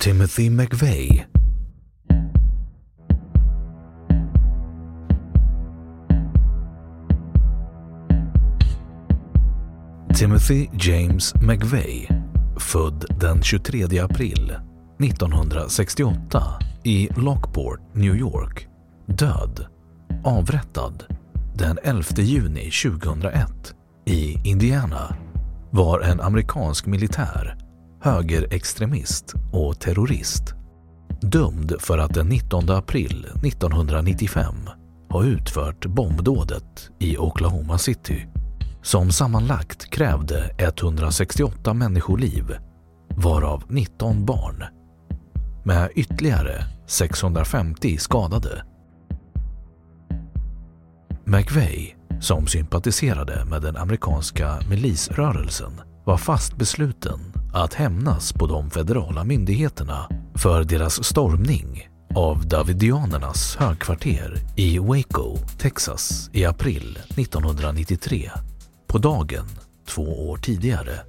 Timothy McVeigh. Timothy James McVeigh, född den 23 april 1968 i Lockport, New York, död, avrättad den 11 juni 2001 i Indiana, var en amerikansk militär högerextremist och terrorist. Dömd för att den 19 april 1995 ha utfört bombdådet i Oklahoma City som sammanlagt krävde 168 människoliv, varav 19 barn, med ytterligare 650 skadade. McVeigh, som sympatiserade med den amerikanska milisrörelsen, var fast besluten att hämnas på de federala myndigheterna för deras stormning av Davidianernas högkvarter i Waco, Texas i april 1993, på dagen två år tidigare.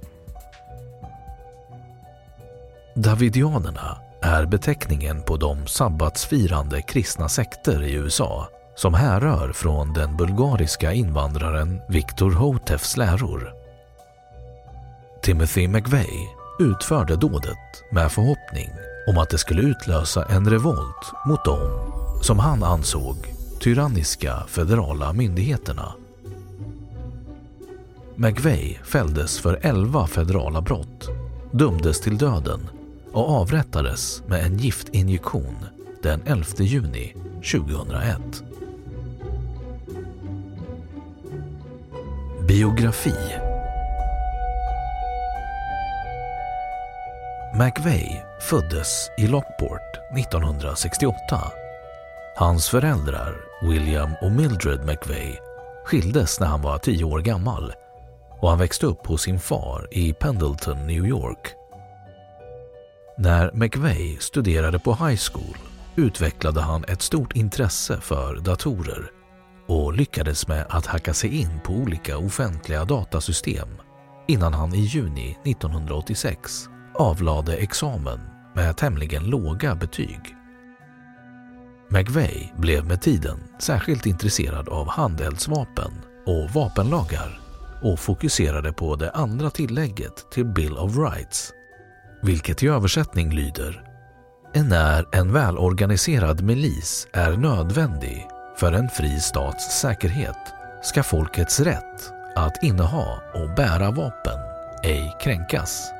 Davidianerna är beteckningen på de sabbatsfirande kristna sekter i USA som härrör från den bulgariska invandraren Viktor Hotefs läror. Timothy McVeigh utförde dådet med förhoppning om att det skulle utlösa en revolt mot dem som han ansåg tyranniska federala myndigheterna. McVeigh fälldes för 11 federala brott, dömdes till döden och avrättades med en giftinjektion den 11 juni 2001. Biografi McVeigh föddes i Lockport 1968. Hans föräldrar, William och Mildred McVeigh, skildes när han var tio år gammal och han växte upp hos sin far i Pendleton, New York. När McVeigh studerade på high school utvecklade han ett stort intresse för datorer och lyckades med att hacka sig in på olika offentliga datasystem innan han i juni 1986 avlade examen med tämligen låga betyg. McVeigh blev med tiden särskilt intresserad av handeldsvapen och vapenlagar och fokuserade på det andra tillägget till Bill of Rights, vilket i översättning lyder När en välorganiserad milis är nödvändig för en fri stats säkerhet ska folkets rätt att inneha och bära vapen ej kränkas.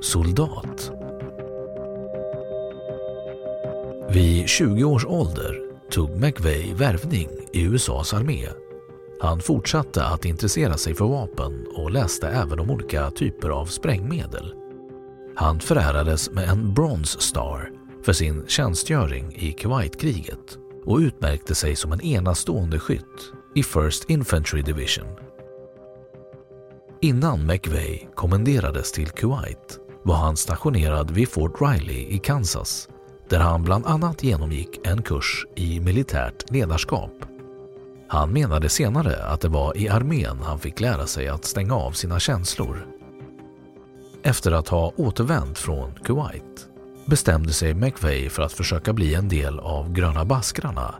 Soldat. Vid 20 års ålder tog McVeigh värvning i USAs armé. Han fortsatte att intressera sig för vapen och läste även om olika typer av sprängmedel. Han förärades med en Bronze Star för sin tjänstgöring i Kuwaitkriget och utmärkte sig som en enastående skytt i First Infantry Division. Innan McVeigh kommenderades till Kuwait var han stationerad vid Fort Riley i Kansas där han bland annat genomgick en kurs i militärt ledarskap. Han menade senare att det var i armén han fick lära sig att stänga av sina känslor. Efter att ha återvänt från Kuwait bestämde sig McVeigh för att försöka bli en del av Gröna Baskrarna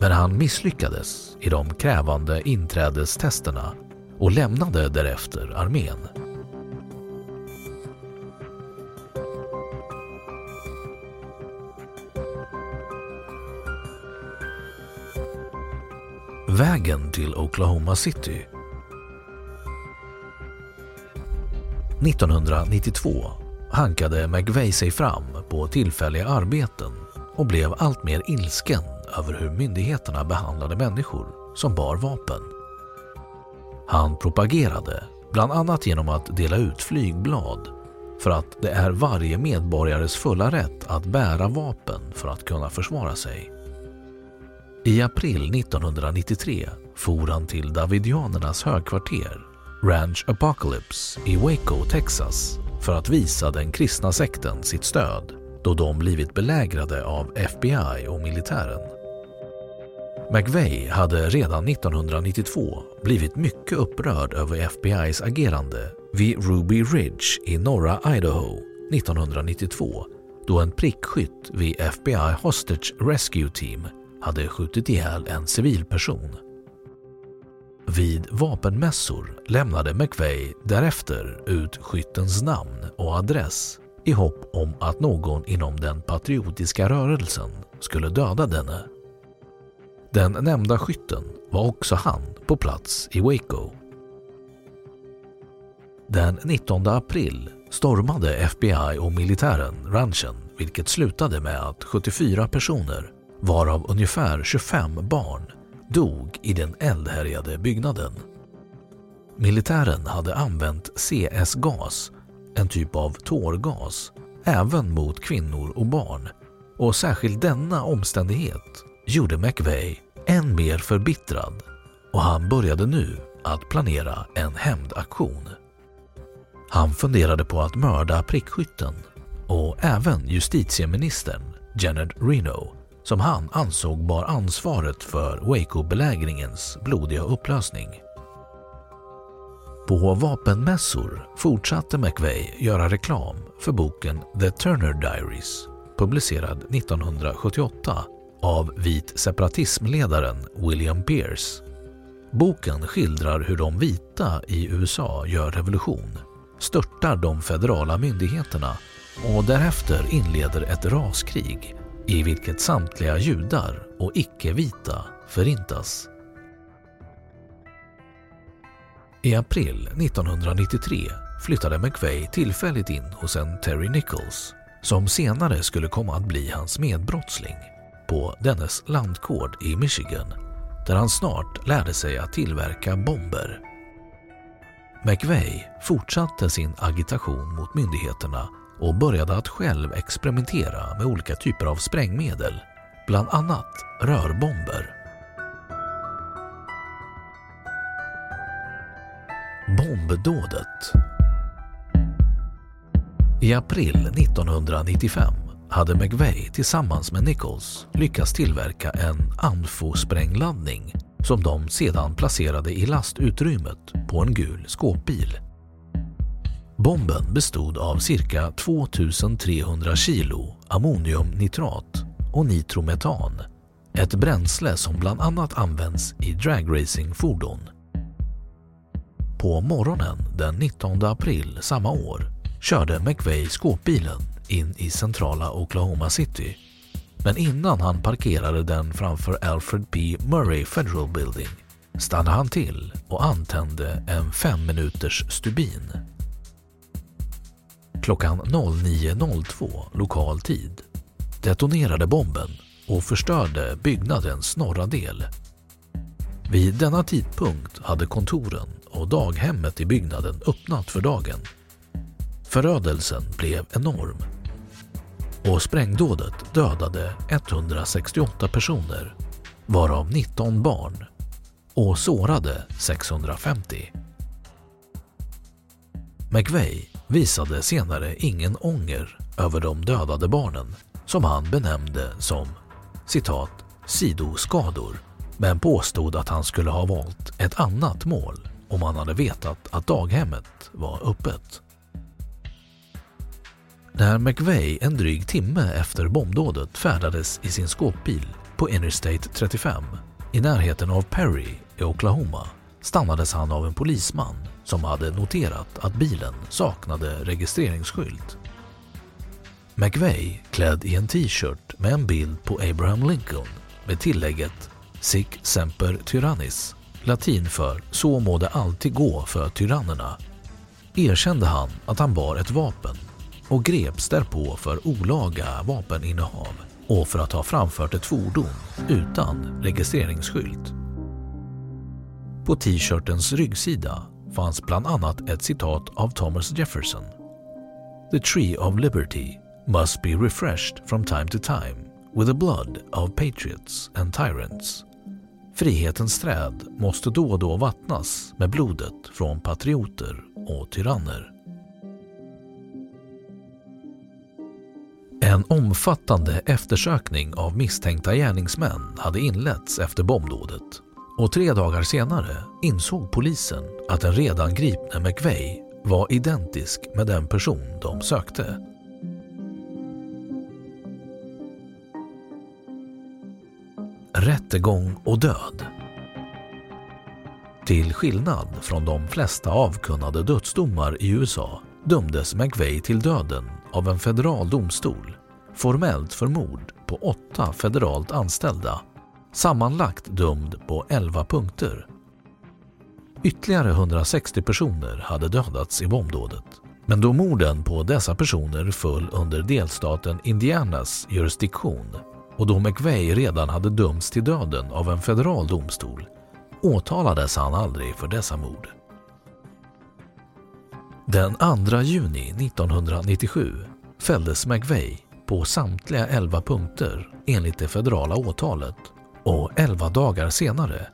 men han misslyckades i de krävande inträdestesterna och lämnade därefter armén. Vägen till Oklahoma City 1992 hankade McVeigh sig fram på tillfälliga arbeten och blev alltmer ilsken över hur myndigheterna behandlade människor som bar vapen. Han propagerade, bland annat genom att dela ut flygblad, för att det är varje medborgares fulla rätt att bära vapen för att kunna försvara sig. I april 1993 for han till Davidianernas högkvarter, Ranch Apocalypse i Waco, Texas, för att visa den kristna sekten sitt stöd då de blivit belägrade av FBI och militären. McVeigh hade redan 1992 blivit mycket upprörd över FBIs agerande vid Ruby Ridge i norra Idaho 1992 då en prickskytt vid FBI Hostage Rescue Team hade skjutit ihjäl en civilperson. Vid vapenmässor lämnade McVeigh därefter ut skyttens namn och adress i hopp om att någon inom den patriotiska rörelsen skulle döda denne. Den nämnda skytten var också han på plats i Waco. Den 19 april stormade FBI och militären ranchen vilket slutade med att 74 personer, varav ungefär 25 barn, dog i den eldhärjade byggnaden. Militären hade använt CS-gas, en typ av tårgas, även mot kvinnor och barn och särskilt denna omständighet gjorde McVeigh än mer förbittrad och han började nu att planera en hämndaktion. Han funderade på att mörda prickskytten och även justitieministern Janet Reno som han ansåg bar ansvaret för Waco-belägringens blodiga upplösning. På vapenmässor fortsatte McVeigh göra reklam för boken The Turner Diaries publicerad 1978 av vit separatismledaren William Pierce. Boken skildrar hur de vita i USA gör revolution, störtar de federala myndigheterna och därefter inleder ett raskrig i vilket samtliga judar och icke-vita förintas. I april 1993 flyttade McVeigh tillfälligt in hos en Terry Nichols som senare skulle komma att bli hans medbrottsling på dennes landgård i Michigan där han snart lärde sig att tillverka bomber. McVeigh fortsatte sin agitation mot myndigheterna och började att själv experimentera med olika typer av sprängmedel, bland annat rörbomber. Bombdådet I april 1995 hade McVeigh tillsammans med Nichols lyckats tillverka en anfo-sprängladdning som de sedan placerade i lastutrymmet på en gul skåpbil. Bomben bestod av cirka 2300 kilo ammoniumnitrat och nitrometan, ett bränsle som bland annat används i dragracingfordon. På morgonen den 19 april samma år körde McVeigh skåpbilen in i centrala Oklahoma City. Men innan han parkerade den framför Alfred P. Murray Federal Building stannade han till och antände en fem minuters stubin. Klockan 09.02 lokal tid detonerade bomben och förstörde byggnadens norra del. Vid denna tidpunkt hade kontoren och daghemmet i byggnaden öppnat för dagen. Förödelsen blev enorm och sprängdådet dödade 168 personer varav 19 barn och sårade 650. McVeigh visade senare ingen ånger över de dödade barnen som han benämnde som citat sidoskador men påstod att han skulle ha valt ett annat mål om han hade vetat att daghemmet var öppet. När McVeigh en dryg timme efter bombdådet färdades i sin skåpbil på Interstate 35 i närheten av Perry i Oklahoma stannades han av en polisman som hade noterat att bilen saknade registreringsskylt. McVeigh, klädd i en t-shirt med en bild på Abraham Lincoln med tillägget Sic semper tyrannis, latin för “så må det alltid gå för tyrannerna”, erkände han att han bar ett vapen och greps därpå för olaga vapeninnehav och för att ha framfört ett fordon utan registreringsskylt. På t-shirtens ryggsida fanns bland annat ett citat av Thomas Jefferson. The tree of liberty must be refreshed from time to time with the blood of patriots and tyrants. Frihetens träd måste då och då vattnas med blodet från patrioter och tyranner. En omfattande eftersökning av misstänkta gärningsmän hade inletts efter bombdådet och tre dagar senare insåg polisen att den redan gripne McVeigh var identisk med den person de sökte. Rättegång och död Till skillnad från de flesta avkunnade dödsdomar i USA dömdes McVeigh till döden av en federal domstol, formellt för mord på åtta federalt anställda, sammanlagt dömd på 11 punkter. Ytterligare 160 personer hade dödats i bombdådet. Men då morden på dessa personer föll under delstaten Indianas jurisdiktion och då McVeigh redan hade dömts till döden av en federal domstol åtalades han aldrig för dessa mord. Den 2 juni 1997 fälldes McVeigh på samtliga 11 punkter enligt det federala åtalet och 11 dagar senare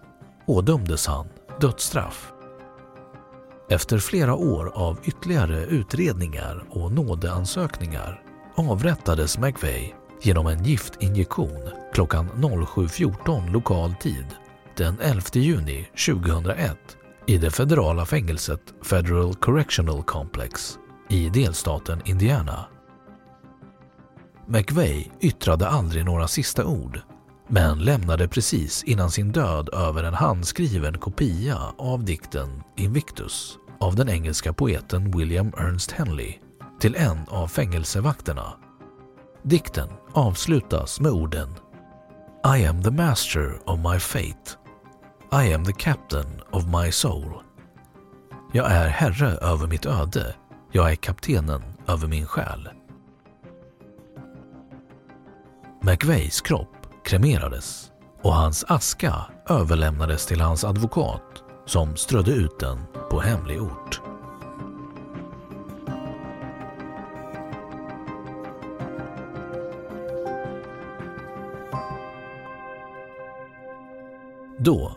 ådömdes han dödsstraff. Efter flera år av ytterligare utredningar och nådeansökningar avrättades McVeigh genom en giftinjektion klockan 07.14 lokal tid den 11 juni 2001 i det federala fängelset Federal Correctional Complex i delstaten Indiana. McVeigh yttrade aldrig några sista ord men lämnade precis innan sin död över en handskriven kopia av dikten Invictus av den engelska poeten William Ernst Henley till en av fängelsevakterna. Dikten avslutas med orden I am the master of my fate. I am the captain of my soul. Jag är herre över mitt öde. Jag är kaptenen över min själ. McVeighs kropp kremerades och hans aska överlämnades till hans advokat som strödde ut den på hemlig ort. Då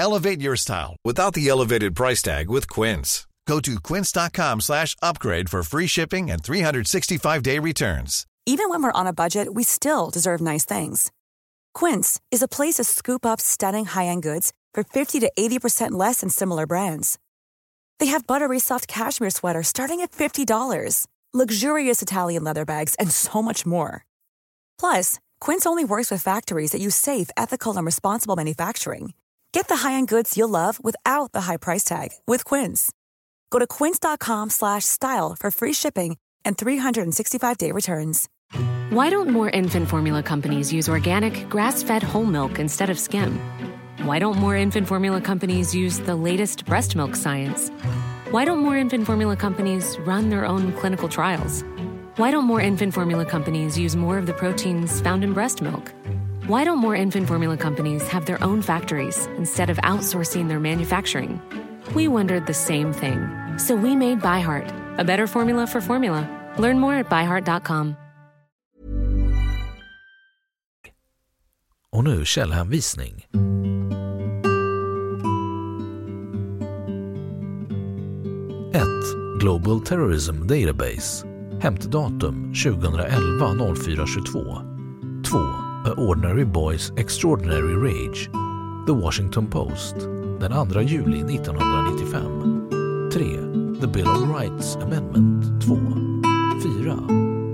Elevate your style without the elevated price tag with Quince. Go to quince.com slash upgrade for free shipping and 365-day returns. Even when we're on a budget, we still deserve nice things. Quince is a place to scoop up stunning high-end goods for 50 to 80% less than similar brands. They have buttery soft cashmere sweaters starting at $50, luxurious Italian leather bags, and so much more. Plus, Quince only works with factories that use safe, ethical, and responsible manufacturing. Get the high-end goods you'll love without the high price tag with Quince. Go to quince.com/style for free shipping and 365-day returns. Why don't more infant formula companies use organic, grass-fed whole milk instead of skim? Why don't more infant formula companies use the latest breast milk science? Why don't more infant formula companies run their own clinical trials? Why don't more infant formula companies use more of the proteins found in breast milk? Why don't more infant formula companies have their own factories instead of outsourcing their manufacturing? We wondered the same thing. So we made ByHeart, a better formula for formula. Learn more at byheart.com. Och nu källhänvisning. 1. Global Terrorism Database Hämtdatum 2011 0422 2. A Ordinary Boys Extraordinary Rage The Washington Post den 2 juli 1995 3. The Bill of Rights Amendment 2 4.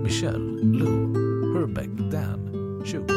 Michelle, Lou, Herbeck, Dan 20.